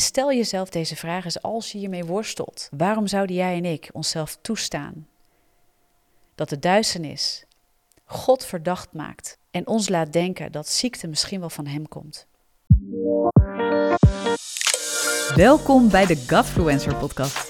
En stel jezelf deze vraag eens als je hiermee worstelt. Waarom zouden jij en ik onszelf toestaan dat de duisternis God verdacht maakt en ons laat denken dat ziekte misschien wel van Hem komt? Welkom bij de Godfluencer podcast.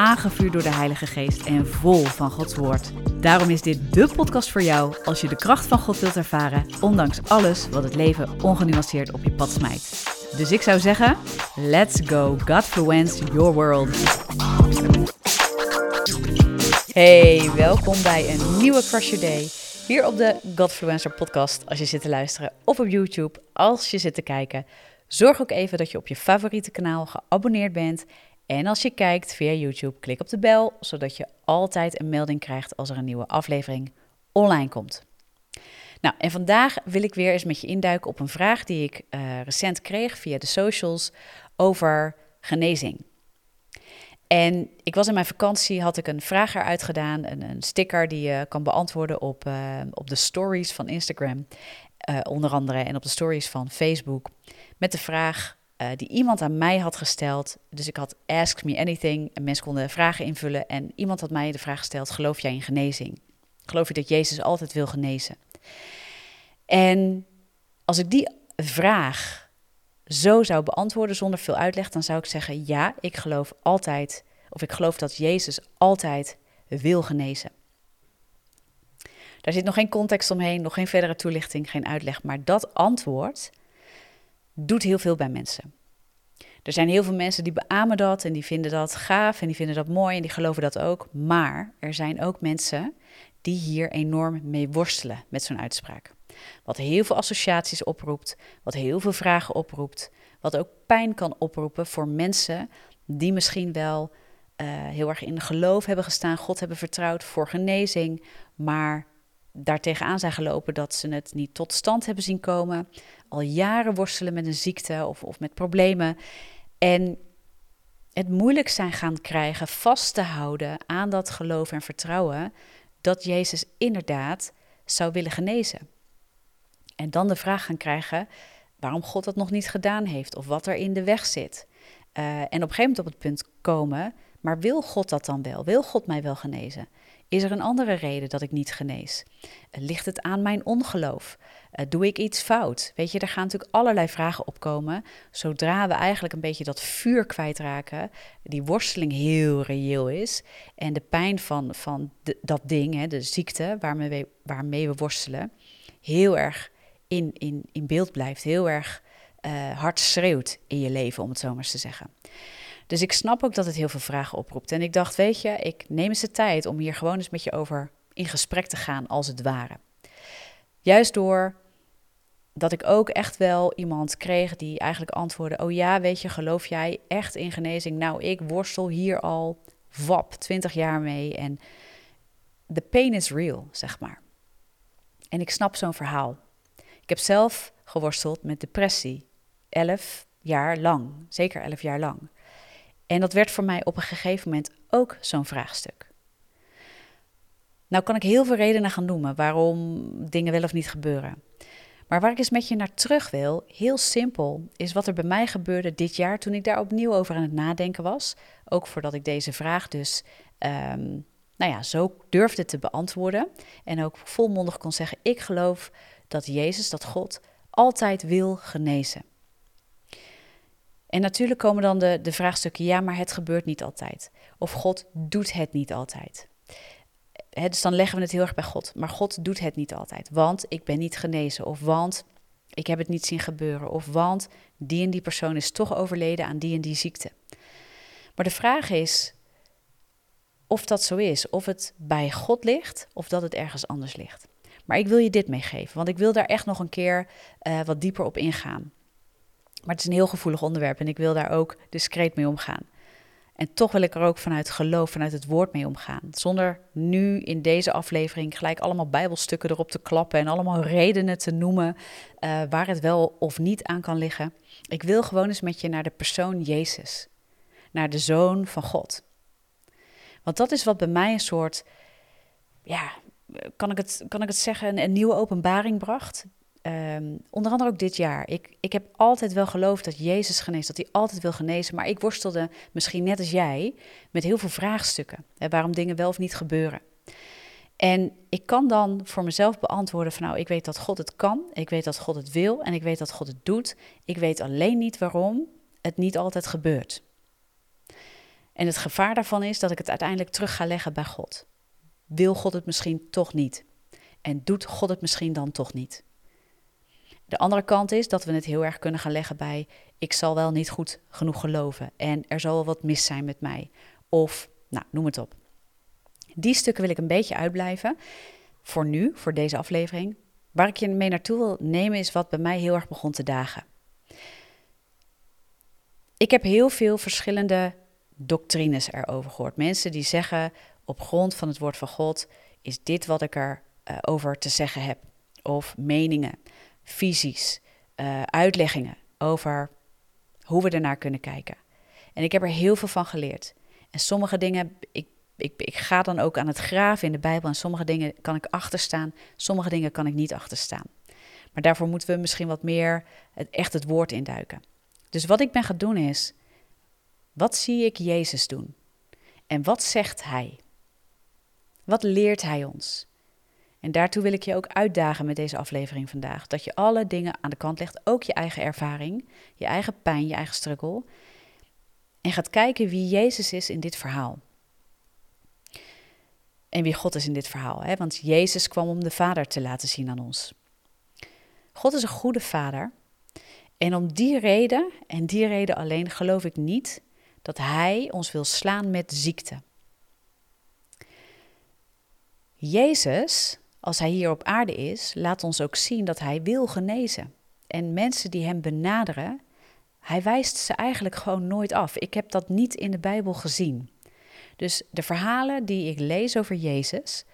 aangevuurd door de Heilige Geest en vol van Gods Woord. Daarom is dit de podcast voor jou als je de kracht van God wilt ervaren, ondanks alles wat het leven ongenuanceerd op je pad smijt. Dus ik zou zeggen, let's go Godfluence your world. Hey, welkom bij een nieuwe Crush Your Day. Hier op de Godfluencer podcast als je zit te luisteren of op YouTube als je zit te kijken. Zorg ook even dat je op je favoriete kanaal geabonneerd bent. En als je kijkt via YouTube, klik op de bel, zodat je altijd een melding krijgt als er een nieuwe aflevering online komt. Nou, en vandaag wil ik weer eens met je induiken op een vraag die ik uh, recent kreeg via de socials over genezing. En ik was in mijn vakantie, had ik een vraag eruit gedaan, een, sticker die je kan beantwoorden op, uh, op de stories van Instagram, uh, onder andere, en op de stories van Facebook, met de vraag die iemand aan mij had gesteld. Dus ik had Ask Me Anything en mensen konden vragen invullen en iemand had mij de vraag gesteld, geloof jij in genezing? Geloof je dat Jezus altijd wil genezen? En als ik die vraag zo zou beantwoorden zonder veel uitleg, dan zou ik zeggen: ja, ik geloof altijd, of ik geloof dat Jezus altijd wil genezen. Daar zit nog geen context omheen, nog geen verdere toelichting, geen uitleg, maar dat antwoord doet heel veel bij mensen. Er zijn heel veel mensen die beamen dat en die vinden dat gaaf en die vinden dat mooi en die geloven dat ook. Maar er zijn ook mensen die hier enorm mee worstelen met zo'n uitspraak. Wat heel veel associaties oproept, wat heel veel vragen oproept, wat ook pijn kan oproepen voor mensen die misschien wel uh, heel erg in geloof hebben gestaan, God hebben vertrouwd voor genezing, maar daartegen aan zijn gelopen dat ze het niet tot stand hebben zien komen, al jaren worstelen met een ziekte of, of met problemen en het moeilijk zijn gaan krijgen vast te houden aan dat geloof en vertrouwen dat Jezus inderdaad zou willen genezen. En dan de vraag gaan krijgen waarom God dat nog niet gedaan heeft of wat er in de weg zit. Uh, en op een gegeven moment op het punt komen, maar wil God dat dan wel? Wil God mij wel genezen? Is er een andere reden dat ik niet genees? Ligt het aan mijn ongeloof? Uh, doe ik iets fout? Weet je, er gaan natuurlijk allerlei vragen opkomen. Zodra we eigenlijk een beetje dat vuur kwijtraken, die worsteling heel reëel is. En de pijn van, van dat ding, hè, de ziekte waarmee we, waarmee we worstelen, heel erg in, in, in beeld blijft, heel erg uh, hard schreeuwt in je leven, om het zo maar eens te zeggen. Dus ik snap ook dat het heel veel vragen oproept. En ik dacht, weet je, ik neem eens de tijd om hier gewoon eens met je over in gesprek te gaan, als het ware. Juist door dat ik ook echt wel iemand kreeg die eigenlijk antwoordde: Oh ja, weet je, geloof jij echt in genezing? Nou, ik worstel hier al wap 20 jaar mee en the pain is real, zeg maar. En ik snap zo'n verhaal. Ik heb zelf geworsteld met depressie. Elf jaar lang. Zeker elf jaar lang. En dat werd voor mij op een gegeven moment ook zo'n vraagstuk. Nou kan ik heel veel redenen gaan noemen waarom dingen wel of niet gebeuren. Maar waar ik eens met je naar terug wil, heel simpel, is wat er bij mij gebeurde dit jaar toen ik daar opnieuw over aan het nadenken was. Ook voordat ik deze vraag dus um, nou ja, zo durfde te beantwoorden. En ook volmondig kon zeggen: Ik geloof dat Jezus, dat God, altijd wil genezen. En natuurlijk komen dan de, de vraagstukken, ja, maar het gebeurt niet altijd. Of God doet het niet altijd. dus dan leggen we het heel erg bij God. Maar God doet het niet altijd, want ik ben niet genezen. Of want ik heb het niet zien gebeuren. Of want die en die persoon is toch overleden aan die en die ziekte. Maar de vraag is of dat zo is. Of het bij God ligt of dat het ergens anders ligt. Maar ik wil je dit meegeven, want ik wil daar echt nog een keer uh, wat dieper op ingaan. Maar het is een heel gevoelig onderwerp en ik wil daar ook discreet mee omgaan. En toch wil ik er ook vanuit geloof, vanuit het woord mee omgaan. Zonder nu in deze aflevering gelijk allemaal bijbelstukken erop te klappen en allemaal redenen te noemen uh, waar het wel of niet aan kan liggen. Ik wil gewoon eens met je naar de persoon Jezus, naar de Zoon van God. Want dat is wat bij mij een soort, ja, kan ik het, kan ik het zeggen, een nieuwe openbaring bracht. Um, onder andere ook dit jaar. Ik, ik heb altijd wel geloofd dat Jezus geneest, dat hij altijd wil genezen. Maar ik worstelde misschien net als jij met heel veel vraagstukken. Waarom dingen wel of niet gebeuren. En ik kan dan voor mezelf beantwoorden van nou, ik weet dat God het kan, ik weet dat God het wil en ik weet dat God het doet. Ik weet alleen niet waarom het niet altijd gebeurt. En het gevaar daarvan is dat ik het uiteindelijk terug ga leggen bij God. Wil God het misschien toch niet? En doet God het misschien dan toch niet? De andere kant is dat we het heel erg kunnen gaan leggen bij ik zal wel niet goed genoeg geloven en er zal wel wat mis zijn met mij. Of, nou, noem het op. Die stukken wil ik een beetje uitblijven. Voor nu, voor deze aflevering. Waar ik je mee naartoe wil nemen is wat bij mij heel erg begon te dagen. Ik heb heel veel verschillende doctrines erover gehoord. Mensen die zeggen op grond van het woord van God is dit wat ik erover uh, over te zeggen heb. Of meningen visies, uh, uitleggingen over hoe we ernaar kunnen kijken. En ik heb er heel veel van geleerd. En sommige dingen, ik, ik, ik ga dan ook aan het graven in de Bijbel. En sommige dingen kan ik achterstaan, sommige dingen kan ik niet achterstaan. Maar daarvoor moeten we misschien wat meer echt het woord induiken. Dus wat ik ben gaan doen is, wat zie ik Jezus doen? En wat zegt Hij? Wat leert Hij ons? En daartoe wil ik je ook uitdagen met deze aflevering vandaag. Dat je alle dingen aan de kant legt, ook je eigen ervaring, je eigen pijn, je eigen struggle. En gaat kijken wie Jezus is in dit verhaal. En wie God is in dit verhaal. Hè? Want Jezus kwam om de Vader te laten zien aan ons. God is een goede Vader. En om die reden, en die reden alleen, geloof ik niet dat Hij ons wil slaan met ziekte. Jezus als hij hier op aarde is, laat ons ook zien dat hij wil genezen. En mensen die hem benaderen, hij wijst ze eigenlijk gewoon nooit af. Ik heb dat niet in de Bijbel gezien. Dus de verhalen die ik lees over Jezus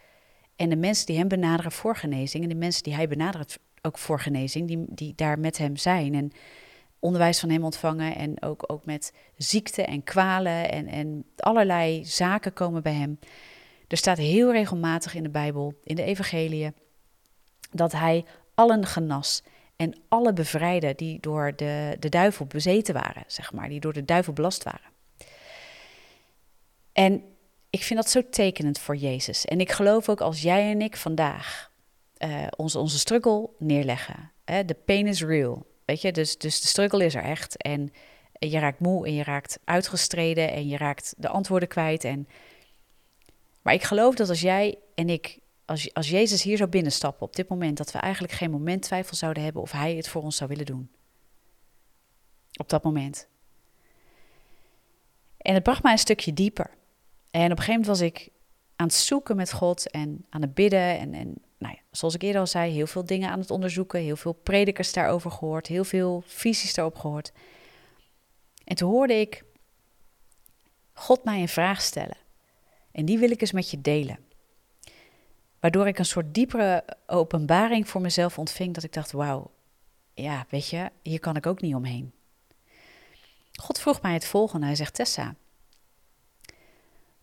en de mensen die hem benaderen voor genezing en de mensen die hij benadert ook voor genezing, die, die daar met hem zijn en onderwijs van hem ontvangen en ook, ook met ziekte en kwalen en, en allerlei zaken komen bij hem. Er staat heel regelmatig in de Bijbel, in de Evangeliën, dat hij allen genas en alle bevrijdde die door de, de duivel bezeten waren, zeg maar, die door de duivel belast waren. En ik vind dat zo tekenend voor Jezus. En ik geloof ook als jij en ik vandaag uh, onze, onze struggle neerleggen. De pain is real. Weet je, dus, dus de struggle is er echt. En je raakt moe en je raakt uitgestreden en je raakt de antwoorden kwijt. En maar ik geloof dat als jij en ik, als, als Jezus hier zou binnenstappen op dit moment, dat we eigenlijk geen moment twijfel zouden hebben of Hij het voor ons zou willen doen. Op dat moment. En het bracht mij een stukje dieper. En op een gegeven moment was ik aan het zoeken met God en aan het bidden. En, en nou ja, zoals ik eerder al zei, heel veel dingen aan het onderzoeken. Heel veel predikers daarover gehoord. Heel veel visies daarop gehoord. En toen hoorde ik God mij een vraag stellen. En die wil ik eens met je delen. Waardoor ik een soort diepere openbaring voor mezelf ontving dat ik dacht, wauw, ja, weet je, hier kan ik ook niet omheen. God vroeg mij het volgende. Hij zegt, Tessa,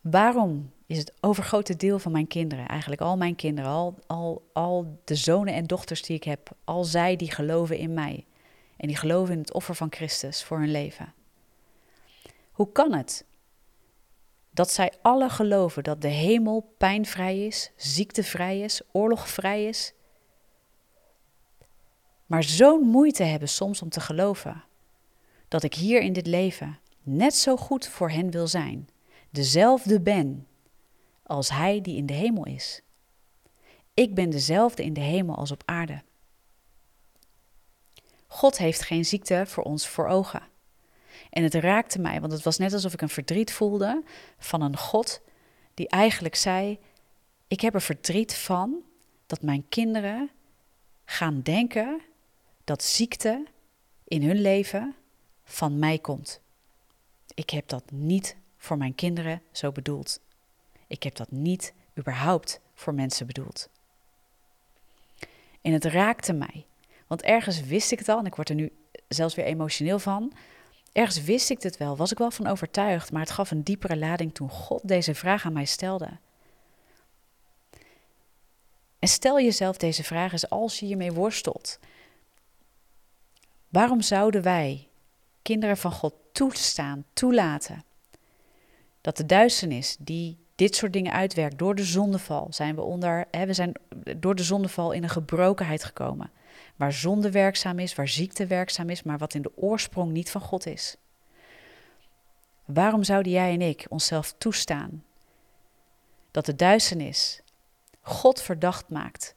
waarom is het overgrote deel van mijn kinderen, eigenlijk al mijn kinderen, al, al, al de zonen en dochters die ik heb, al zij die geloven in mij en die geloven in het offer van Christus voor hun leven. Hoe kan het dat zij alle geloven dat de hemel pijnvrij is, ziektevrij is, oorlogvrij is, maar zo'n moeite hebben soms om te geloven dat ik hier in dit leven net zo goed voor hen wil zijn, dezelfde ben als Hij die in de hemel is. Ik ben dezelfde in de hemel als op aarde. God heeft geen ziekte voor ons voor ogen. En het raakte mij, want het was net alsof ik een verdriet voelde van een God die eigenlijk zei: Ik heb er verdriet van dat mijn kinderen gaan denken dat ziekte in hun leven van mij komt. Ik heb dat niet voor mijn kinderen zo bedoeld. Ik heb dat niet überhaupt voor mensen bedoeld. En het raakte mij. Want ergens wist ik het al, en ik word er nu zelfs weer emotioneel van. Ergens wist ik het wel, was ik wel van overtuigd, maar het gaf een diepere lading toen God deze vraag aan mij stelde. En stel jezelf deze vraag eens als je hiermee worstelt. Waarom zouden wij, kinderen van God, toestaan, toelaten dat de duisternis die dit soort dingen uitwerkt door de zondeval, zijn we onder, hè, we zijn door de zondeval in een gebrokenheid gekomen. Waar zonde werkzaam is, waar ziekte werkzaam is, maar wat in de oorsprong niet van God is. Waarom zouden jij en ik onszelf toestaan dat de duisternis God verdacht maakt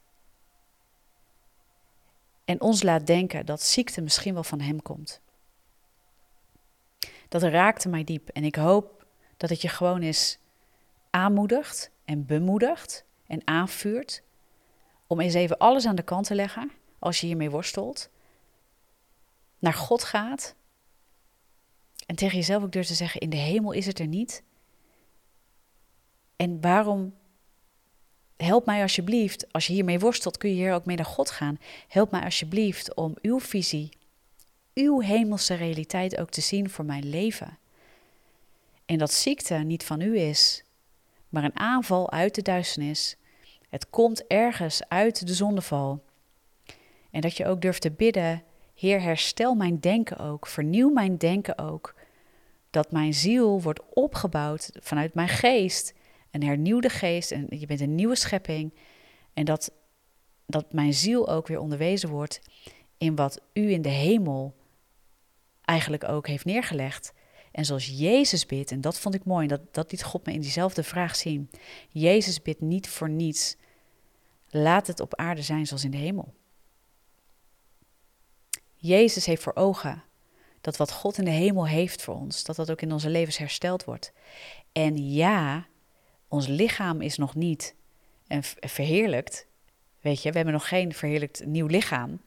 en ons laat denken dat ziekte misschien wel van Hem komt? Dat raakte mij diep en ik hoop dat het je gewoon eens aanmoedigt en bemoedigt en aanvuurt om eens even alles aan de kant te leggen als je hiermee worstelt, naar God gaat en tegen jezelf ook durft te zeggen: in de hemel is het er niet. En waarom help mij alsjeblieft, als je hiermee worstelt, kun je hier ook mee naar God gaan. Help mij alsjeblieft om uw visie, uw hemelse realiteit ook te zien voor mijn leven. En dat ziekte niet van u is, maar een aanval uit de duisternis. Het komt ergens uit de zondeval. En dat je ook durft te bidden, Heer, herstel mijn denken ook, vernieuw mijn denken ook. Dat mijn ziel wordt opgebouwd vanuit mijn geest, een hernieuwde geest, en je bent een nieuwe schepping. En dat, dat mijn ziel ook weer onderwezen wordt in wat u in de hemel eigenlijk ook heeft neergelegd. En zoals Jezus bidt, en dat vond ik mooi, dat, dat liet God me in diezelfde vraag zien. Jezus bidt niet voor niets. Laat het op aarde zijn zoals in de hemel. Jezus heeft voor ogen dat wat God in de hemel heeft voor ons, dat dat ook in onze levens hersteld wordt. En ja, ons lichaam is nog niet verheerlijkt. Weet je, we hebben nog geen verheerlijkt nieuw lichaam.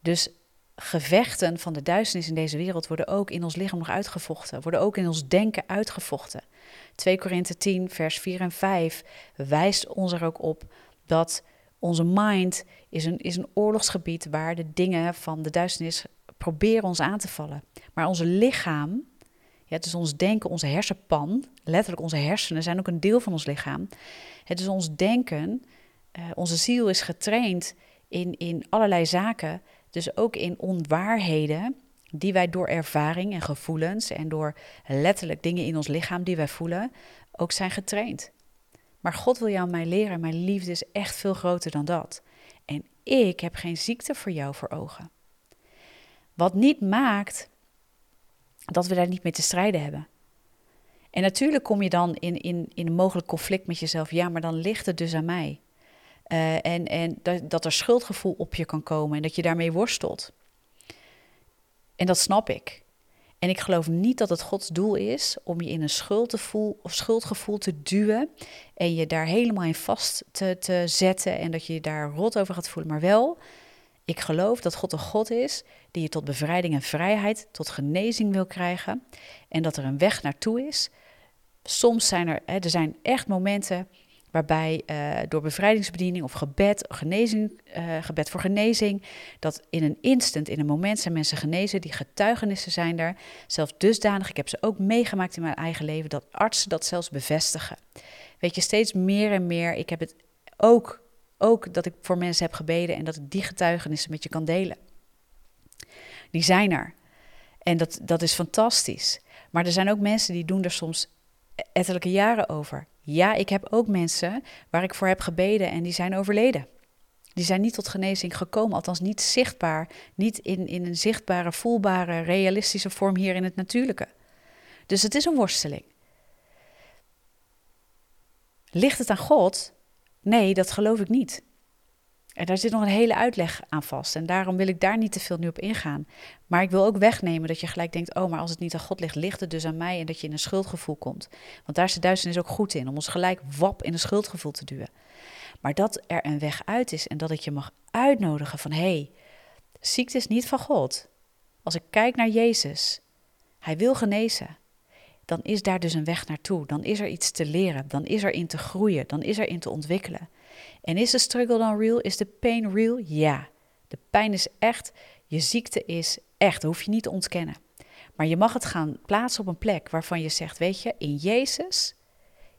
Dus gevechten van de duisternis in deze wereld worden ook in ons lichaam nog uitgevochten, worden ook in ons denken uitgevochten. 2 Korinthe 10, vers 4 en 5 wijst ons er ook op dat onze mind is een, is een oorlogsgebied waar de dingen van de duisternis proberen ons aan te vallen. Maar onze lichaam, ja, het is ons denken, onze hersenpan, letterlijk onze hersenen zijn ook een deel van ons lichaam. Het is ons denken, uh, onze ziel is getraind in, in allerlei zaken dus ook in onwaarheden die wij door ervaring en gevoelens en door letterlijk dingen in ons lichaam die wij voelen, ook zijn getraind. Maar God wil jou mij leren, mijn liefde is echt veel groter dan dat. En ik heb geen ziekte voor jou voor ogen. Wat niet maakt dat we daar niet mee te strijden hebben. En natuurlijk kom je dan in, in, in een mogelijk conflict met jezelf. Ja, maar dan ligt het dus aan mij. Uh, en en dat, dat er schuldgevoel op je kan komen en dat je daarmee worstelt. En dat snap ik. En ik geloof niet dat het Gods doel is om je in een schuldgevoel, of schuldgevoel te duwen en je daar helemaal in vast te, te zetten en dat je je daar rot over gaat voelen. Maar wel, ik geloof dat God een God is die je tot bevrijding en vrijheid, tot genezing wil krijgen en dat er een weg naartoe is. Soms zijn er, hè, er zijn echt momenten waarbij uh, door bevrijdingsbediening of gebed, genezing, uh, gebed voor genezing, dat in een instant, in een moment zijn mensen genezen, die getuigenissen zijn daar, zelfs dusdanig, ik heb ze ook meegemaakt in mijn eigen leven, dat artsen dat zelfs bevestigen. Weet je, steeds meer en meer, ik heb het ook, ook dat ik voor mensen heb gebeden en dat ik die getuigenissen met je kan delen. Die zijn er. En dat, dat is fantastisch. Maar er zijn ook mensen die doen er soms ettelijke jaren over. Ja, ik heb ook mensen waar ik voor heb gebeden en die zijn overleden. Die zijn niet tot genezing gekomen, althans niet zichtbaar, niet in, in een zichtbare, voelbare, realistische vorm hier in het natuurlijke. Dus het is een worsteling. Ligt het aan God? Nee, dat geloof ik niet. En daar zit nog een hele uitleg aan vast. En daarom wil ik daar niet te veel nu op ingaan. Maar ik wil ook wegnemen dat je gelijk denkt: oh, maar als het niet aan God ligt, ligt het dus aan mij. En dat je in een schuldgevoel komt. Want daar is de duisternis ook goed in, om ons gelijk wap in een schuldgevoel te duwen. Maar dat er een weg uit is en dat ik je mag uitnodigen van: hé, hey, ziekte is niet van God. Als ik kijk naar Jezus, hij wil genezen. Dan is daar dus een weg naartoe. Dan is er iets te leren, dan is er in te groeien, dan is er in te ontwikkelen. En is de struggle dan real? Is de pain real? Ja. De pijn is echt, je ziekte is echt, dat hoef je niet te ontkennen. Maar je mag het gaan plaatsen op een plek waarvan je zegt, weet je, in Jezus,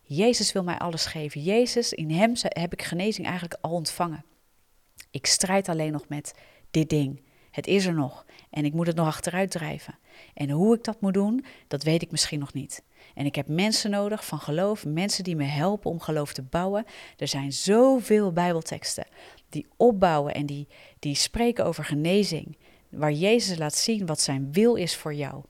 Jezus wil mij alles geven. Jezus, in Hem heb ik genezing eigenlijk al ontvangen. Ik strijd alleen nog met dit ding. Het is er nog en ik moet het nog achteruit drijven. En hoe ik dat moet doen, dat weet ik misschien nog niet. En ik heb mensen nodig van geloof, mensen die me helpen om geloof te bouwen. Er zijn zoveel Bijbelteksten die opbouwen en die, die spreken over genezing, waar Jezus laat zien wat zijn wil is voor jou.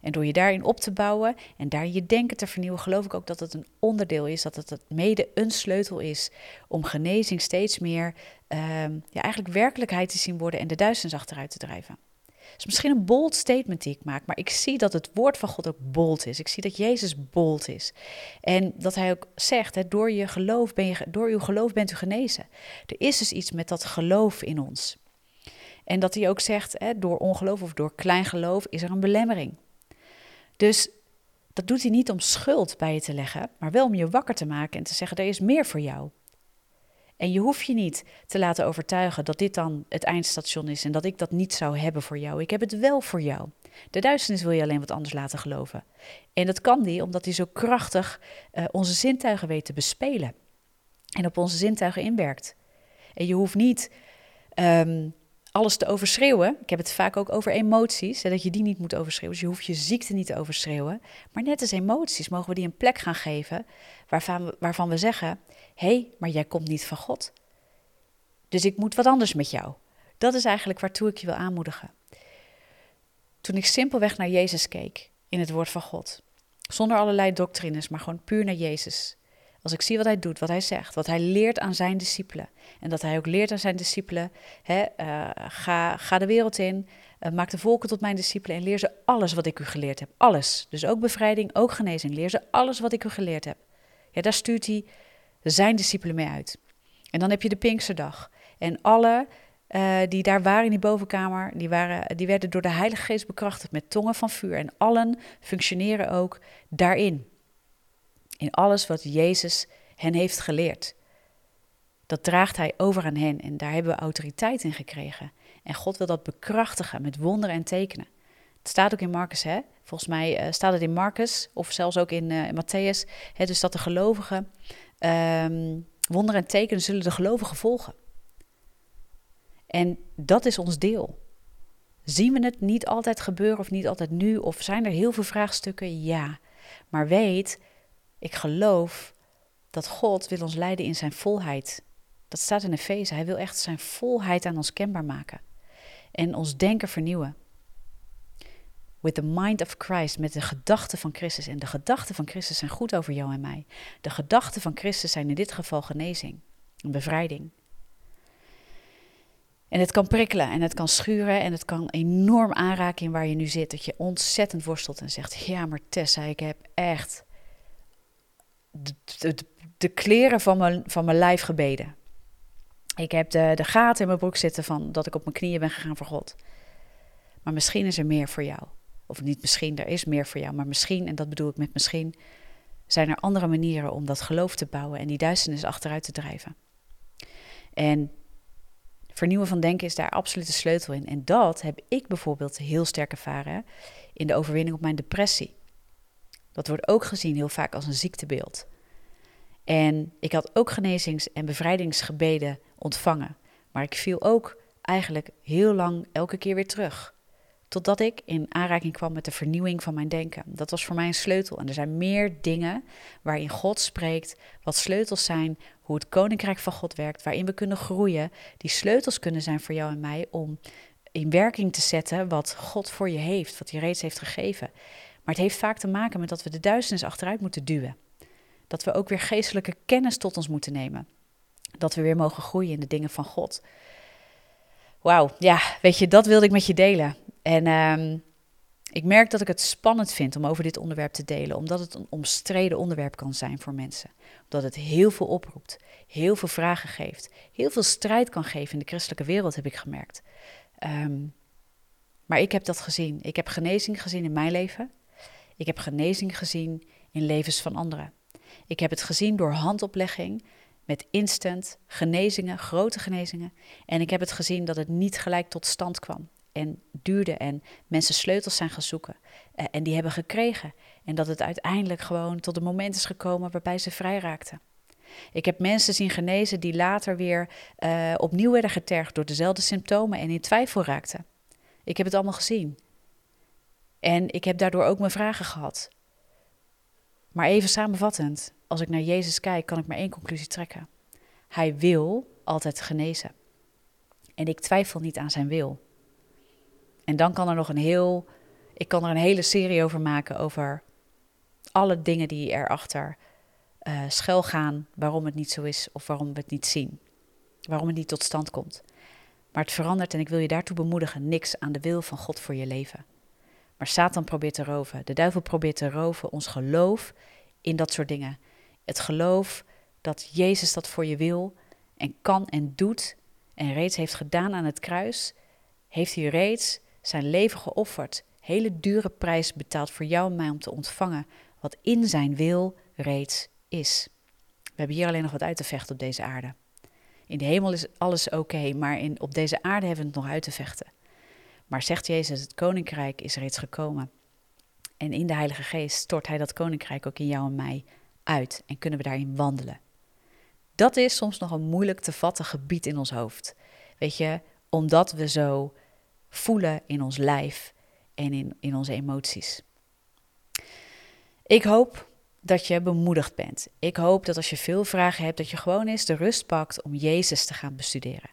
En door je daarin op te bouwen en daar je denken te vernieuwen, geloof ik ook dat het een onderdeel is, dat het mede een sleutel is om genezing steeds meer ehm, ja, eigenlijk werkelijkheid te zien worden en de duisternis achteruit te drijven. Het is misschien een bold statement die ik maak, maar ik zie dat het woord van God ook bold is. Ik zie dat Jezus bold is. En dat hij ook zegt, hè, door, je geloof ben je, door uw geloof bent u genezen. Er is dus iets met dat geloof in ons. En dat hij ook zegt, hè, door ongeloof of door klein geloof is er een belemmering. Dus dat doet hij niet om schuld bij je te leggen, maar wel om je wakker te maken en te zeggen: er is meer voor jou. En je hoeft je niet te laten overtuigen dat dit dan het eindstation is en dat ik dat niet zou hebben voor jou. Ik heb het wel voor jou. De duisternis wil je alleen wat anders laten geloven. En dat kan die omdat hij zo krachtig uh, onze zintuigen weet te bespelen en op onze zintuigen inwerkt. En je hoeft niet um, alles te overschreeuwen. Ik heb het vaak ook over emoties, dat je die niet moet overschreeuwen. Dus je hoeft je ziekte niet te overschreeuwen. Maar net als emoties mogen we die een plek gaan geven waarvan we, waarvan we zeggen: hé, hey, maar jij komt niet van God. Dus ik moet wat anders met jou. Dat is eigenlijk waartoe ik je wil aanmoedigen. Toen ik simpelweg naar Jezus keek in het woord van God, zonder allerlei doctrines, maar gewoon puur naar Jezus, als ik zie wat hij doet, wat hij zegt, wat hij leert aan zijn discipelen. En dat hij ook leert aan zijn discipelen: hè, uh, ga, ga de wereld in, uh, maak de volken tot mijn discipelen en leer ze alles wat ik u geleerd heb. Alles. Dus ook bevrijding, ook genezing. Leer ze alles wat ik u geleerd heb. Ja, daar stuurt hij zijn discipelen mee uit. En dan heb je de Pinksterdag. En alle uh, die daar waren in die bovenkamer, die, waren, die werden door de Heilige Geest bekrachtigd met tongen van vuur. En allen functioneren ook daarin in alles wat Jezus hen heeft geleerd. Dat draagt hij over aan hen en daar hebben we autoriteit in gekregen. En God wil dat bekrachtigen met wonderen en tekenen. Het staat ook in Marcus, hè? Volgens mij uh, staat het in Marcus of zelfs ook in, uh, Matthäus. Hè, dus dat de gelovigen, um, wonderen en tekenen zullen de gelovigen volgen. En dat is ons deel. Zien we het niet altijd gebeuren of niet altijd nu? Of zijn er heel veel vraagstukken? Ja. Maar weet, ik geloof dat God wil ons leiden in zijn volheid. Dat staat in Efeze. Hij wil echt zijn volheid aan ons kenbaar maken. En ons denken vernieuwen. With the mind of Christ, met de gedachten van Christus. En de gedachten van Christus zijn goed over jou en mij. De gedachten van Christus zijn in dit geval genezing, een bevrijding. En het kan prikkelen en het kan schuren en het kan enorm aanraken in waar je nu zit. Dat je ontzettend worstelt en zegt: Ja, maar Tessa, ik heb echt de, kleren van mijn, van mijn lijf gebeden. Ik heb de, de gaten in mijn broek zitten van dat ik op mijn knieën ben gegaan voor God. Maar misschien is er meer voor jou. Of niet misschien, er is meer voor jou. Maar misschien, en dat bedoel ik met misschien, zijn er andere manieren om dat geloof te bouwen en die duisternis achteruit te drijven. En vernieuwen van denken is daar absoluut de sleutel in. En dat heb ik bijvoorbeeld heel sterk ervaren in de overwinning op mijn depressie. Dat wordt ook gezien heel vaak als een ziektebeeld. En ik had ook genezings- en bevrijdingsgebeden ontvangen. Maar ik viel ook eigenlijk heel lang elke keer weer terug. Totdat ik in aanraking kwam met de vernieuwing van mijn denken. Dat was voor mij een sleutel. En er zijn meer dingen waarin God spreekt, wat sleutels zijn, hoe het koninkrijk van God werkt, waarin we kunnen groeien. Die sleutels kunnen zijn voor jou en mij om in werking te zetten wat God voor je heeft, wat hij reeds heeft gegeven. Maar het heeft vaak te maken met dat we de duisternis achteruit moeten duwen. Dat we ook weer geestelijke kennis tot ons moeten nemen. Dat we weer mogen groeien in de dingen van God. Wauw, ja, weet je, dat wilde ik met je delen. En um, ik merk dat ik het spannend vind om over dit onderwerp te delen, omdat het een omstreden onderwerp kan zijn voor mensen. Omdat het heel veel oproept, heel veel vragen geeft, heel veel strijd kan geven in de christelijke wereld, heb ik gemerkt. Um, maar ik heb dat gezien. Ik heb genezing gezien in mijn leven. Ik heb genezing gezien in levens van anderen. Ik heb het gezien door handoplegging met instant genezingen, grote genezingen. En ik heb het gezien dat het niet gelijk tot stand kwam en duurde en mensen sleutels zijn gaan zoeken eh, en die hebben gekregen. En dat het uiteindelijk gewoon tot een moment is gekomen waarbij ze vrij raakten. Ik heb mensen zien genezen die later weer uh, opnieuw werden getergd door dezelfde symptomen en in twijfel raakten. Ik heb het allemaal gezien. En ik heb daardoor ook mijn vragen gehad. Maar even samenvattend, als ik naar Jezus kijk, kan ik maar één conclusie trekken. Hij wil altijd genezen. En ik twijfel niet aan zijn wil. En dan kan er nog een heel. Ik kan er een hele serie over maken over alle dingen die erachter uh, schuil gaan waarom het niet zo is of waarom we het niet zien. Waarom het niet tot stand komt. Maar het verandert en ik wil je daartoe bemoedigen niks aan de wil van God voor je leven. Maar Satan probeert te roven. De duivel probeert te roven ons geloof in dat soort dingen. Het geloof dat Jezus dat voor je wil en kan en doet en reeds heeft gedaan aan het kruis, heeft hij reeds zijn leven geofferd, hele dure prijs betaald voor jou en mij om te ontvangen wat in zijn wil reeds is. We hebben hier alleen nog wat uit te vechten op deze aarde. In de hemel is alles oké, maar in, op deze aarde hebben we het nog uit te vechten. Maar zegt Jezus, het koninkrijk is reeds gekomen. En in de Heilige Geest stort Hij dat koninkrijk ook in jou en mij uit en kunnen we daarin wandelen. Dat is soms nog een moeilijk te vatten gebied in ons hoofd. Weet je, omdat we zo voelen in ons lijf en in, in onze emoties. Ik hoop dat je bemoedigd bent. Ik hoop dat als je veel vragen hebt, dat je gewoon eens de rust pakt om Jezus te gaan bestuderen.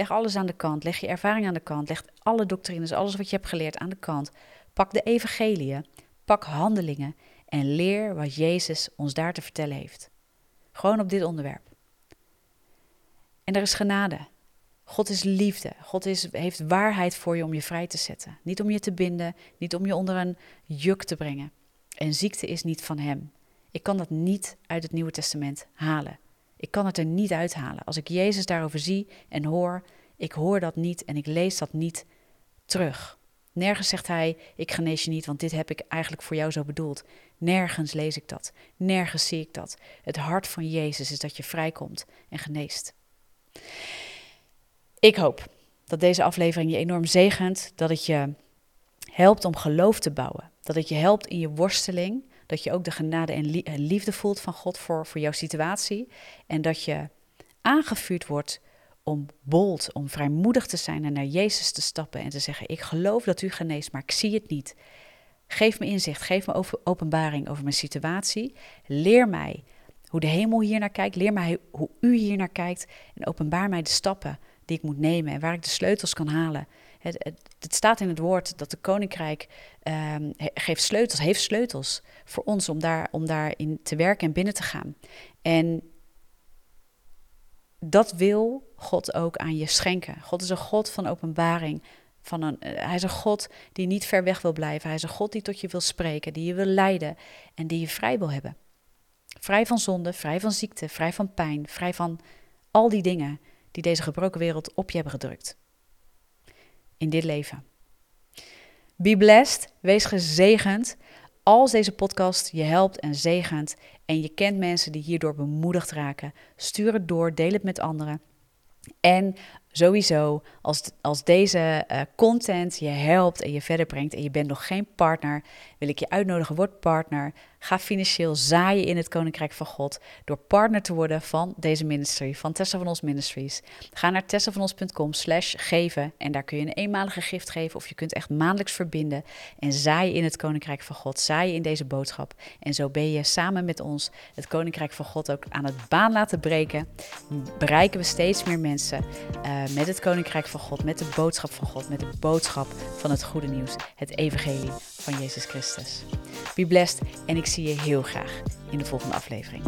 Leg alles aan de kant, leg je ervaring aan de kant, leg alle doctrines, alles wat je hebt geleerd aan de kant. Pak de evangeliën, pak handelingen en leer wat Jezus ons daar te vertellen heeft. Gewoon op dit onderwerp. En er is genade. God is liefde. God is, heeft waarheid voor je om je vrij te zetten. Niet om je te binden, niet om je onder een juk te brengen. En ziekte is niet van Hem. Ik kan dat niet uit het Nieuwe Testament halen. Ik kan het er niet uithalen. Als ik Jezus daarover zie en hoor, ik hoor dat niet en ik lees dat niet terug. Nergens zegt hij: Ik genees je niet, want dit heb ik eigenlijk voor jou zo bedoeld. Nergens lees ik dat. Nergens zie ik dat. Het hart van Jezus is dat je vrijkomt en geneest. Ik hoop dat deze aflevering je enorm zegent, dat het je helpt om geloof te bouwen, dat het je helpt in je worsteling, dat je ook de genade en liefde voelt van God voor, voor jouw situatie en dat je aangevuurd wordt om bold, om vrijmoedig te zijn en naar Jezus te stappen en te zeggen: Ik geloof dat u geneest, maar ik zie het niet. Geef me inzicht, geef me openbaring over mijn situatie. Leer mij hoe de hemel hier naar kijkt. Leer mij hoe u hier naar kijkt. En openbaar mij de stappen die ik moet nemen en waar ik de sleutels kan halen. Het, het, staat in het woord dat de koninkrijk um, geeft sleutels, heeft sleutels voor ons om, daar, om daarin te werken en binnen te gaan. En dat wil God ook aan je schenken. God is een God van openbaring. Van een, eh, hij is een God die niet ver weg wil blijven. Hij is een God die tot je wil spreken, die je wil leiden en die je vrij wil hebben. Vrij van zonde, vrij van ziekte, vrij van pijn, vrij van al die dingen die deze gebroken wereld op je hebben gedrukt. In dit leven. Be blessed, wees gezegend als deze podcast je helpt en zegent en je kent mensen die hierdoor bemoedigd raken, stuur het door, deel het met anderen. En sowieso, als, als deze uh, content je helpt en je verder brengt en je bent nog geen partner, wil ik je uitnodigen, word partner. Ga financieel zaaien in het Koninkrijk van God door partner te worden van deze ministry, van Tessa van Ons Ministries. Ga naar tessavanos.com slash geven en daar kun je een eenmalige gift geven of je kunt echt maandelijks verbinden en zaaien in het Koninkrijk van God, zaaien in deze boodschap. En zo ben je samen met ons het Koninkrijk van God ook aan het baan laten breken. Bereiken we steeds meer mensen uh, eh, met het Koninkrijk van God, met de boodschap van God, met de boodschap van het goede nieuws, het evangelie van Jezus Christus. Be blessed en ik zie je heel graag in de volgende aflevering.